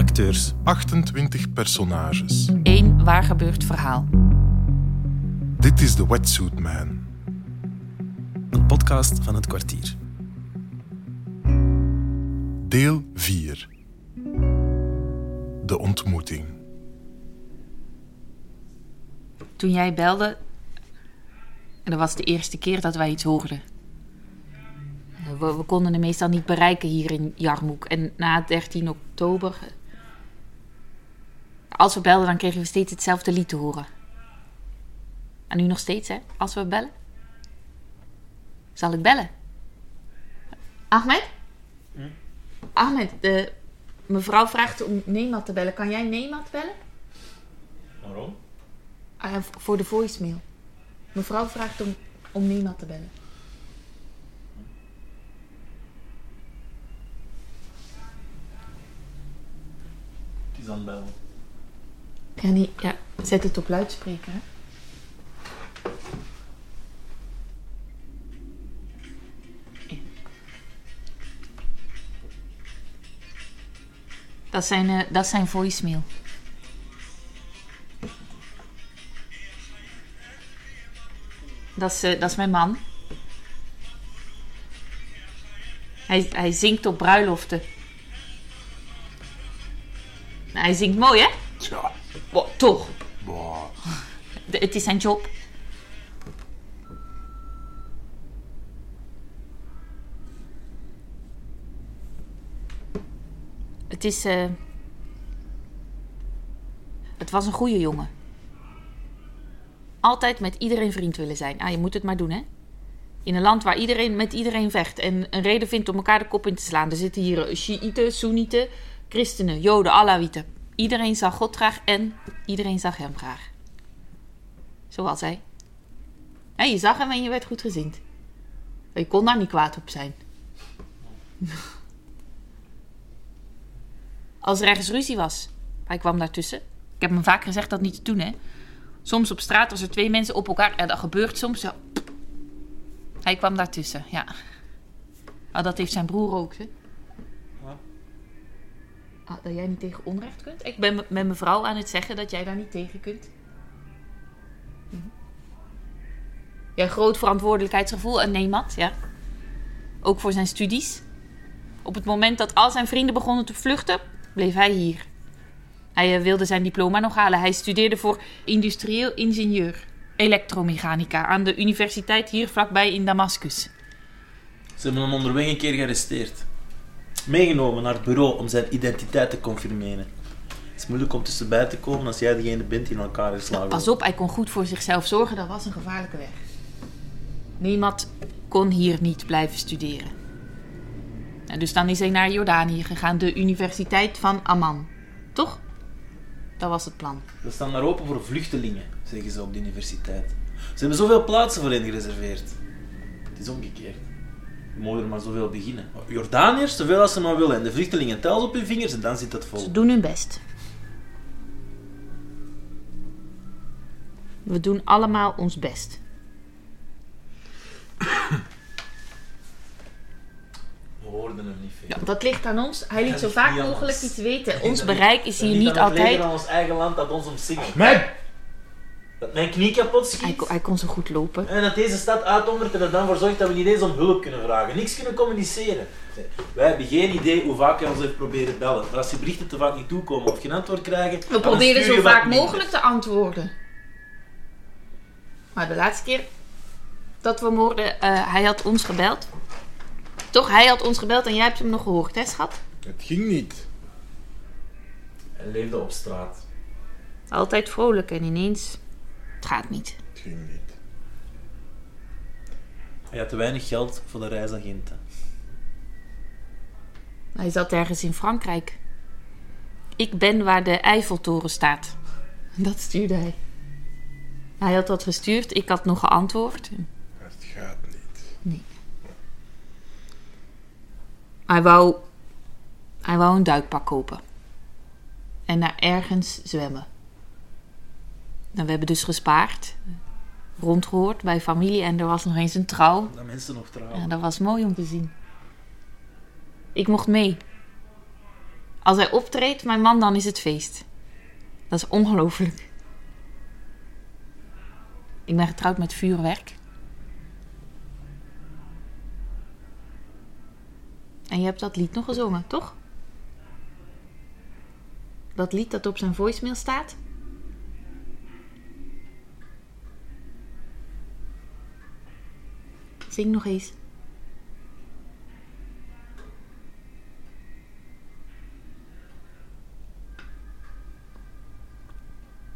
acteurs, 28 personages. Eén waar gebeurd verhaal. Dit is The Wetsuit Man. een podcast van het kwartier. Deel 4. De ontmoeting. Toen jij belde, en dat was de eerste keer dat wij iets hoorden. We, we konden hem meestal niet bereiken hier in Jarmouk. En na 13 oktober. Als we belden, dan kregen we steeds hetzelfde lied te horen. En nu nog steeds, hè? Als we bellen. Zal ik bellen? Ahmed? Ahmed, de mevrouw vraagt om Neemat te bellen. Kan jij Neemat bellen? Waarom? Ah, voor de voicemail. Mevrouw vraagt om, om Neemat te bellen. Het is aan het bellen. Ja, zet het op luidspreker. Dat zijn, eh, dat zijn voicemail. Dat is, eh, dat is mijn man. Hij, hij zingt op bruiloften. Hij zingt mooi, hè? Toch. boah. De- het is zijn job. Het is. eh, Het was een goede jongen. Altijd met iedereen vriend willen zijn. Ah, je moet het maar doen, hè? In een land waar iedereen met iedereen vecht en een reden vindt om elkaar de kop in te slaan. Er zitten hier Shiiten, Soenieten, christenen, Joden, Alawieten. Iedereen zag God graag en iedereen zag hem graag. Zoals hij. Je zag hem en je werd goed gezind. Je kon daar niet kwaad op zijn. Als er ergens ruzie was, hij kwam daartussen. Ik heb hem vaak gezegd dat niet te doen, hè. Soms op straat, als er twee mensen op elkaar... Ja, dat gebeurt soms. Ja. Hij kwam daartussen, ja. Ah, dat heeft zijn broer ook, hè. Ah, dat jij niet tegen onrecht kunt? Ik ben met mijn vrouw aan het zeggen dat jij daar niet tegen kunt. Mhm. Ja, groot verantwoordelijkheidsgevoel en neemat, ja. Ook voor zijn studies. Op het moment dat al zijn vrienden begonnen te vluchten, bleef hij hier. Hij eh, wilde zijn diploma nog halen. Hij studeerde voor industrieel ingenieur, elektromechanica, aan de universiteit hier vlakbij in Damascus. Ze hebben hem onderweg een keer gearresteerd. Meegenomen naar het bureau om zijn identiteit te confirmeren. Het is moeilijk om tussenbij te komen als jij degene bent die in elkaar geslagen Pas op, hij kon goed voor zichzelf zorgen. Dat was een gevaarlijke weg. Niemand kon hier niet blijven studeren. En dus dan is hij naar Jordanië gegaan, de Universiteit van Amman. Toch? Dat was het plan. We staan daar open voor vluchtelingen, zeggen ze op de universiteit. Ze hebben zoveel plaatsen voor hen gereserveerd. Het is omgekeerd. We mogen er maar zoveel beginnen. Jordaniërs, zoveel als ze maar willen. En de vluchtelingen tellen op hun vingers en dan zit het vol. Ze doen hun best. We doen allemaal ons best. We hoorden hem niet veel. Ja, dat ligt aan ons. Hij liet zo dat is vaak mogelijk iets weten. Ons bereik dat is hier dat niet aan het altijd. aan ons eigen land dat ons omsingelt. Man! Mijn knie kapot schiet. Hij, kon- hij kon zo goed lopen. En dat deze stad uithongert en er dan voor zorgt dat we niet eens om hulp kunnen vragen. Niks kunnen communiceren. Wij hebben geen idee hoe vaak hij ons heeft proberen bellen. Maar als die berichten te vaak niet toekomen of geen antwoord krijgen... We proberen zo vaak mogelijk te antwoorden. Maar de laatste keer dat we hem hoorden, eh, hij had ons gebeld. Toch, hij had ons gebeld en jij hebt hem nog gehoord, hè schat? Het ging niet. Hij leefde op straat. Altijd vrolijk en ineens, het gaat niet. Het ging niet. Hij had te weinig geld voor de reisagenten. Hij zat ergens in Frankrijk. Ik ben waar de Eiffeltoren staat. Dat stuurde hij. Hij had dat gestuurd, ik had nog geantwoord. Het gaat niet. Hij wou, hij wou een duikpak kopen. En naar ergens zwemmen. En we hebben dus gespaard. Rondgehoord bij familie. En er was nog eens een trouw. Dat mensen nog trouwen. Ja, dat was mooi om te zien. Ik mocht mee. Als hij optreedt, mijn man, dan is het feest. Dat is ongelooflijk. Ik ben getrouwd met vuurwerk. En je hebt dat lied nog gezongen, toch? Dat lied dat op zijn voicemail staat? Zing nog eens.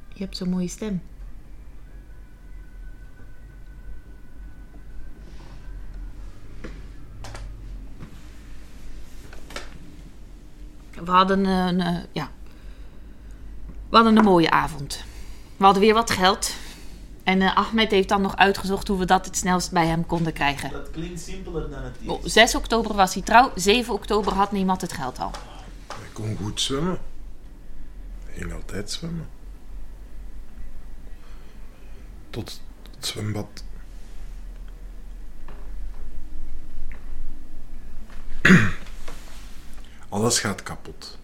Je hebt zo'n mooie stem. We hadden een, eh, ja. We hadden een mooie avond. We hadden weer wat geld. En eh, Ahmed heeft dan nog uitgezocht hoe we dat het snelst bij hem konden krijgen. Dat klinkt simpeler dan het is. Op 6 oktober was hij trouw. 7 oktober had niemand het geld al. Ik kon goed zwemmen. Ik ging altijd zwemmen. Tot het zwembad. Alles gaat kapot.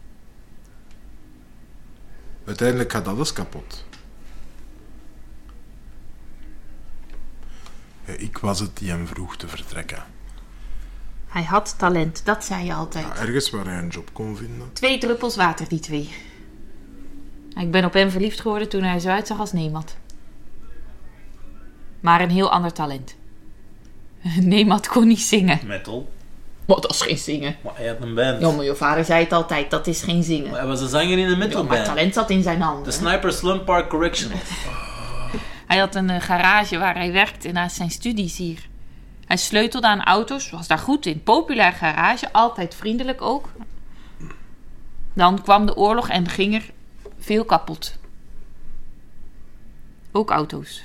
Uiteindelijk gaat alles kapot. Ik was het die hem vroeg te vertrekken. Hij had talent, dat zei je altijd. Ja, ergens waar hij een job kon vinden. Twee druppels water, die twee. Ik ben op hem verliefd geworden toen hij zo uitzag als Neemat. Maar een heel ander talent. Neemat kon niet zingen. Metal. Maar dat is geen zingen. Maar hij had een band. Ja, maar je vader zei het altijd, dat is geen zingen. Hij was een zanger in een Ja, maar metalband. talent zat in zijn De handen. Sniper Slum Park Correctional. Hij had een eh, garage waar hij werkte naast zijn studies hier. Hij sleutelde aan auto's, was daar goed in. Populair garage, altijd vriendelijk ook. Dan kwam de oorlog en ging er veel kapot. Ook auto's.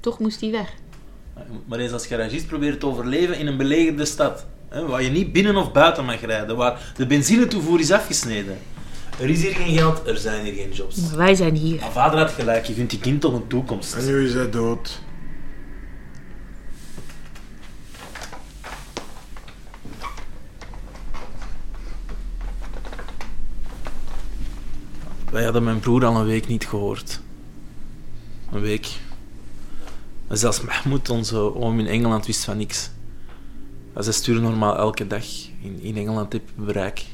Toch moest hij weg. Maar eens als garagist proberen te overleven in een belegerde stad. Hè, waar je niet binnen of buiten mag rijden. Waar de benzinetoevoer is afgesneden. Er is hier geen geld, er zijn hier geen jobs. Maar wij zijn hier. Maar vader had gelijk, je vindt die kind toch een toekomst. En nu is hij dood. Wij hadden mijn broer al een week niet gehoord. Een week. En zelfs Mahmoud, onze oom in Engeland, wist van niks. Zij sturen normaal elke dag in, in Engeland heb je bereik.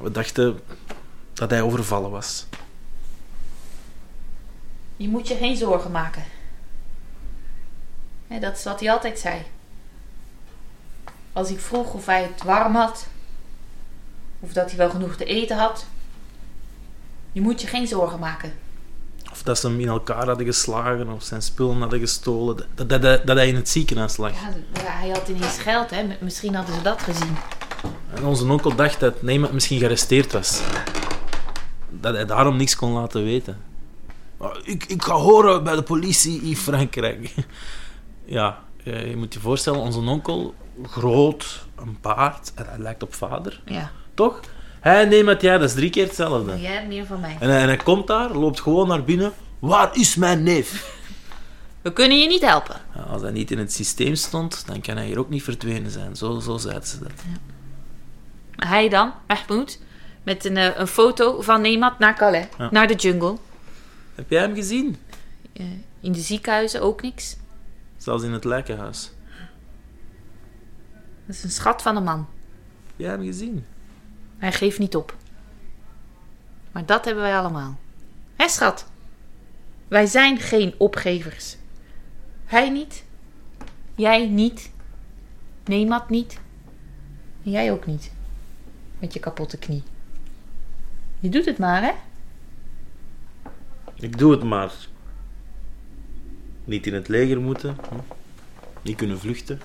We dachten dat hij overvallen was. Je moet je geen zorgen maken. Dat is wat hij altijd zei. Als ik vroeg of hij het warm had, of dat hij wel genoeg te eten had, je moet je geen zorgen maken. Of dat ze hem in elkaar hadden geslagen of zijn spullen hadden gestolen. Dat, dat, dat, dat hij in het ziekenhuis lag. Ja, hij had ineens geld, hè? Misschien hadden ze dat gezien. En onze onkel dacht dat Neemat misschien gearresteerd was. Dat hij daarom niks kon laten weten. Maar Ik, ik ga horen bij de politie in Frankrijk. Ja, eh, je moet je voorstellen, onze onkel, groot, een paard, en hij lijkt op vader, Ja. toch? Hij en Neemat, ja, dat is drie keer hetzelfde. Jij hebt meer van mij. En hij, en hij komt daar, loopt gewoon naar binnen. Waar is mijn neef? We kunnen je niet helpen. Ja, als hij niet in het systeem stond, dan kan hij hier ook niet verdwenen zijn. Zo, zo zeiden ze dat. Hij dan, Mahmoud, met een, eh, een foto van Nemat naar Calais, Ja. naar de jungle. Heb jij hem gezien? Eh, in de ziekenhuizen ook niks. Zelfs in het lijkenhuis. Dat is een schat van een man. Heb jij hem gezien? Hij geeft niet op. Maar dat hebben wij allemaal. Hé, schat? Wij zijn geen opgevers. Hij niet. Jij niet. Neemat niet. En jij ook niet. Met je kapotte knie. Je doet het maar, hè? Ik doe het maar. Niet in het leger moeten. Niet kunnen vluchten.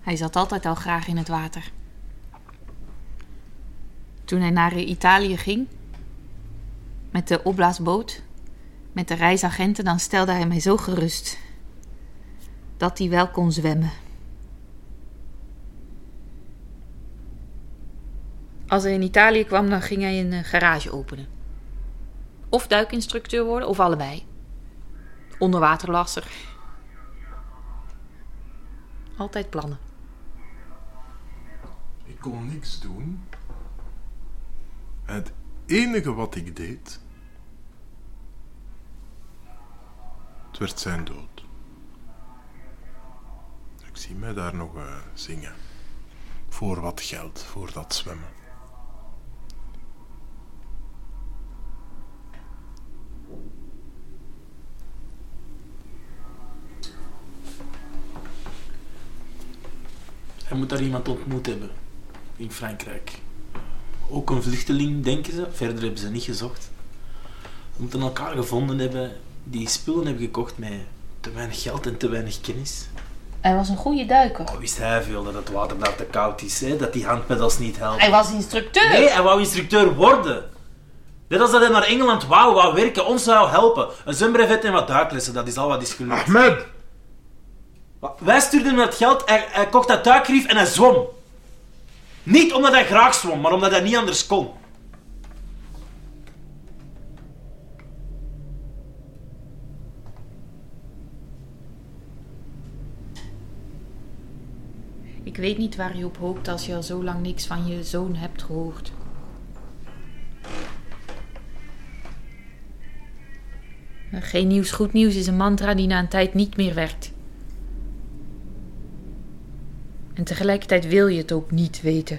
Hij zat altijd al graag in het water. Toen hij naar Italië ging, met de opblaasboot, met de reisagenten, dan stelde hij mij zo gerust dat hij wel kon zwemmen. Als hij in Italië kwam, dan ging hij een eh, garage openen. Of duikinstructeur worden, of allebei. Onderwaterlasser. Altijd plannen. Ik kon niks doen. Het enige wat ik deed. Het werd zijn dood. Ik zie mij daar nog eh, zingen. Voor wat geld, voor dat zwemmen. Hij moet daar iemand ontmoet hebben. In Frankrijk. Ook een vluchteling, denken ze. Verder hebben ze niet gezocht. Ze moeten elkaar gevonden hebben die spullen hebben gekocht met te weinig geld en te weinig kennis. Hij was een goede duiker. Oh, wist hij veel dat het water daar te koud is, hè? dat die handpedals niet helpen. Hij was instructeur. Nee, hij wou instructeur worden. Net als dat hij naar Engeland wou, wou werken, ons zou helpen. Een zwembrevet en wat duiklessen, dat is al wat is gelukt. Ahmed! Wij stuurden hem het geld, hij, hij kocht dat duikgrief en hij zwom. Niet omdat hij graag zwom, maar omdat hij niet anders kon. Ik weet niet waar je op hoopt als je al zo lang niks van je zoon hebt gehoord. Geen nieuws, goed nieuws is een mantra die na een tijd niet meer werkt. En tegelijkertijd wil je het ook niet weten.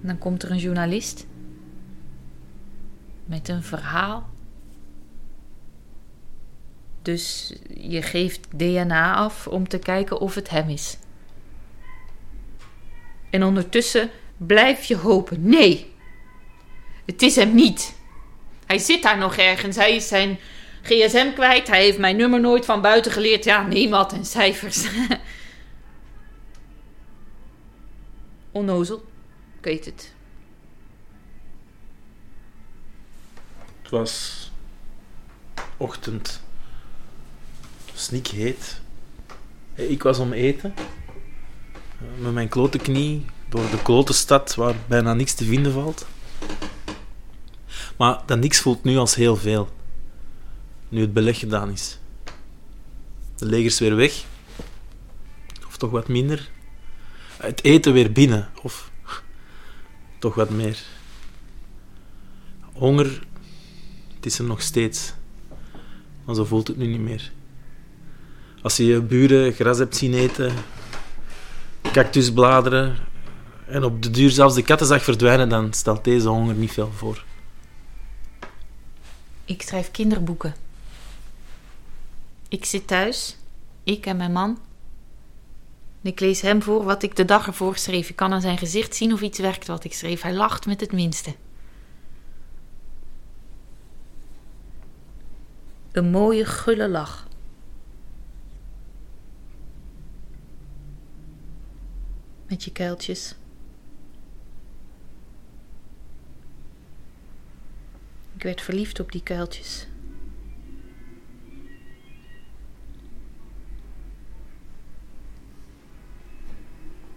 Dan komt er een journalist met een verhaal. Dus je geeft DNA af om te kijken of het hem is. En ondertussen blijf je hopen. Nee, het is hem niet. Hij zit daar nog ergens. Hij is zijn gsm kwijt. Hij heeft mijn nummer nooit van buiten geleerd. Ja, neemat en cijfers. Onnozel. Ik weet het. Het was ochtend. Snikheet. Ik was om eten. Met mijn klote knie door de klote stad waar bijna niks te vinden valt. Maar dat niks voelt nu als heel veel. Nu het beleg gedaan is. De leger is weer weg. Of toch wat minder. Het eten weer binnen. Of toch wat meer. Honger, het is er nog steeds. Maar zo voelt het nu niet meer. Als je je buren gras hebt zien eten, cactusbladeren en op de duur zelfs de katten zag verdwijnen, dan stelt deze honger niet veel voor. Ik schrijf kinderboeken. Ik zit thuis, ik en mijn man. Ik lees hem voor wat ik de dag ervoor schreef. Ik kan aan zijn gezicht zien of iets werkt wat ik schreef. Hij lacht met het minste. Een mooie, gulle lach. Met je kuiltjes. Ik werd verliefd op die kuiltjes.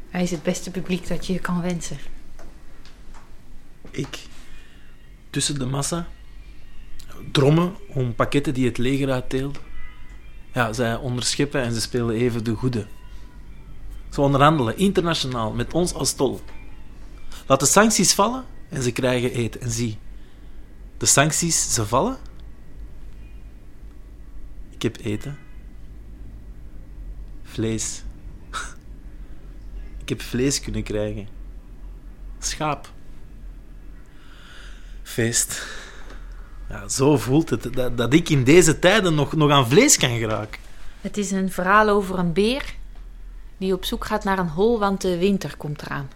Hij is het beste publiek dat je kan wensen. Ik, tussen de massa, drommen om pakketten die het leger uitdeelde. Ja, zij onderscheppen en ze spelen even de goede. Ze onderhandelen internationaal met ons als tol. Laat de sancties vallen en ze krijgen eten. En zie, de sancties, ze vallen. Ik heb eten. Vlees. Ik heb vlees kunnen krijgen. Schaap. Feest. Ja, zo voelt het dat, dat ik in deze tijden nog, nog aan vlees kan geraken. Het is een verhaal over een beer die op zoek gaat naar een hol, want de winter komt eraan.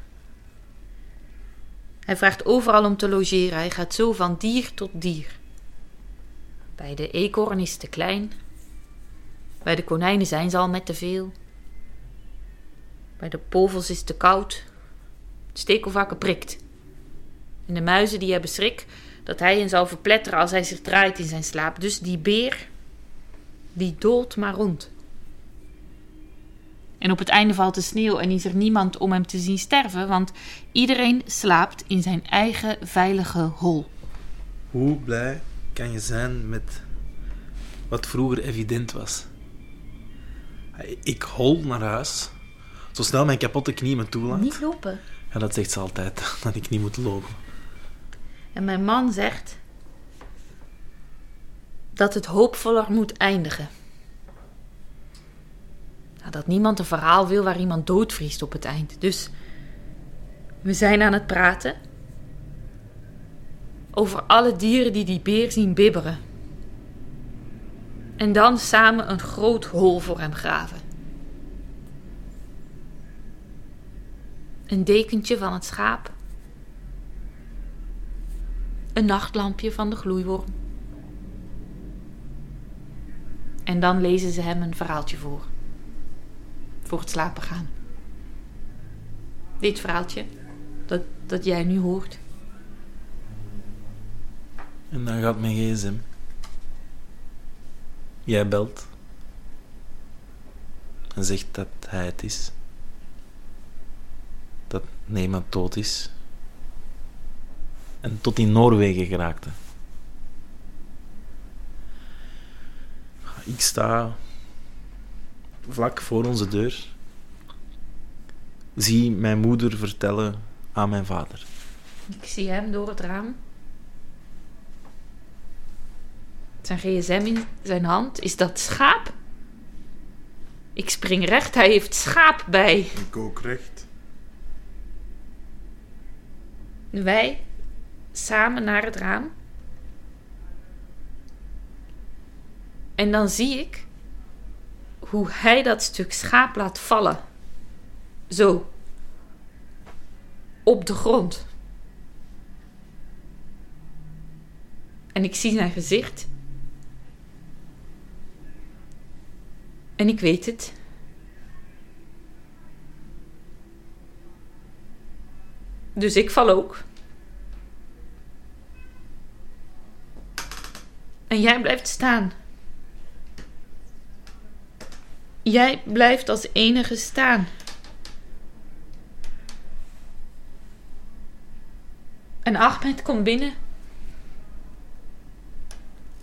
Hij vraagt overal om te logeren. Hij gaat zo van dier tot dier. Bij de eekhoorn is het te klein. Bij de konijnen zijn ze al met te veel. Bij de povels is het te koud. Het stekelvakken prikt. En de muizen die hebben schrik dat hij hen zal verpletteren als hij zich draait in zijn slaap. Dus die beer, die doolt maar rond. En op het einde valt de sneeuw en is er niemand om hem te zien sterven, want iedereen slaapt in zijn eigen veilige hol. Hoe blij kan je zijn met wat vroeger evident was? Ik hol naar huis, zo snel mijn kapotte knie me toelaat. Niet lopen. Ja, dat zegt ze altijd, dat ik niet moet lopen. En mijn man zegt dat het hoopvoller moet eindigen. Dat niemand een verhaal wil waar iemand doodvriest op het eind. Dus we zijn aan het praten over alle dieren die die beer zien bibberen. En dan samen een groot hol voor hem graven. Een dekentje van het schaap. Een nachtlampje van de gloeiworm. En dan lezen ze hem een verhaaltje voor. Voor het slapen gaan. Dit verhaaltje, dat, dat jij nu hoort. En dan gaat mijn gsm. Jij belt. En zegt dat hij het is. Dat niemand dood is. En tot in Noorwegen geraakte. Ik sta vlak voor onze deur. Zie mijn moeder vertellen aan mijn vader. Ik zie hem door het raam. Zijn gsm in zijn hand. Is dat schaap? Ik spring recht, hij heeft schaap bij. Ik ook recht. Wij samen naar het raam. En dan zie ik hoe hij dat stuk schaap laat vallen. Zo. Op de grond. En ik zie zijn gezicht. En ik weet het. Dus ik val ook. En jij blijft staan. Jij blijft als enige staan. En Ahmed komt binnen.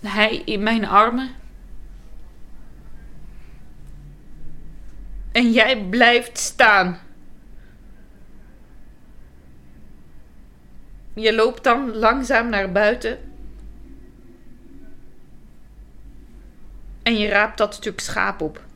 Hij in mijn armen. En jij blijft staan. Je loopt dan langzaam naar buiten. En je raapt dat stuk schaap op.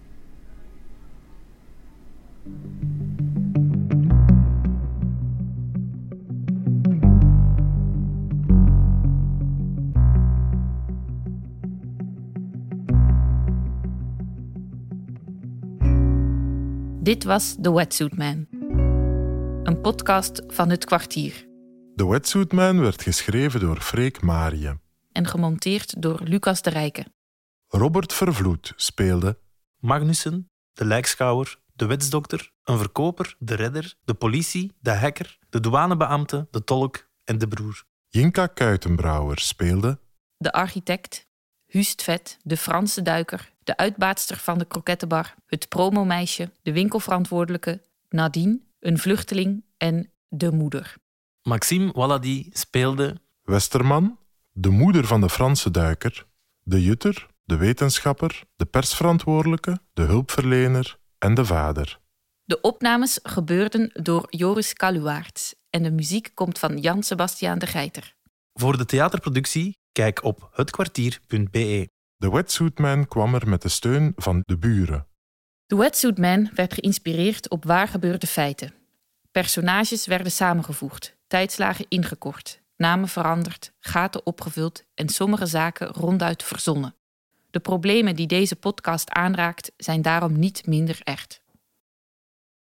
Dit was The Wetsuit Man. Een podcast van het kwartier. The Wetsuit Man werd geschreven door Freek Marie. En gemonteerd door Lucas de Rijke. Robert Vervloed speelde Magnussen, de lijkschouwer, de wetsdokter, een verkoper, de redder, de politie, de hacker, de douanebeambte, de tolk en de broer. Jinka Kuitenbrouwer speelde De architect, Hust Vet, de Franse duiker, de uitbaatster van de krokettenbar, het promomeisje, de winkelverantwoordelijke, Nadine, een vluchteling en de moeder. Maxime Wallady speelde Westerman, de moeder van de Franse duiker, de jutter, de wetenschapper, de persverantwoordelijke, de hulpverlener en de vader. De opnames gebeurden door Joris Kaluwaerts en de muziek komt van Jan Sebastiaan de Geiter. Voor de theaterproductie kijk op hetkwartier.be. De Wetsuit Man kwam er met de steun van de buren. The Wetsuit Man werd geïnspireerd op waar gebeurde feiten. Personages werden samengevoegd, tijdslagen ingekort, namen veranderd, gaten opgevuld en sommige zaken ronduit verzonnen. De problemen die deze podcast aanraakt zijn daarom niet minder echt.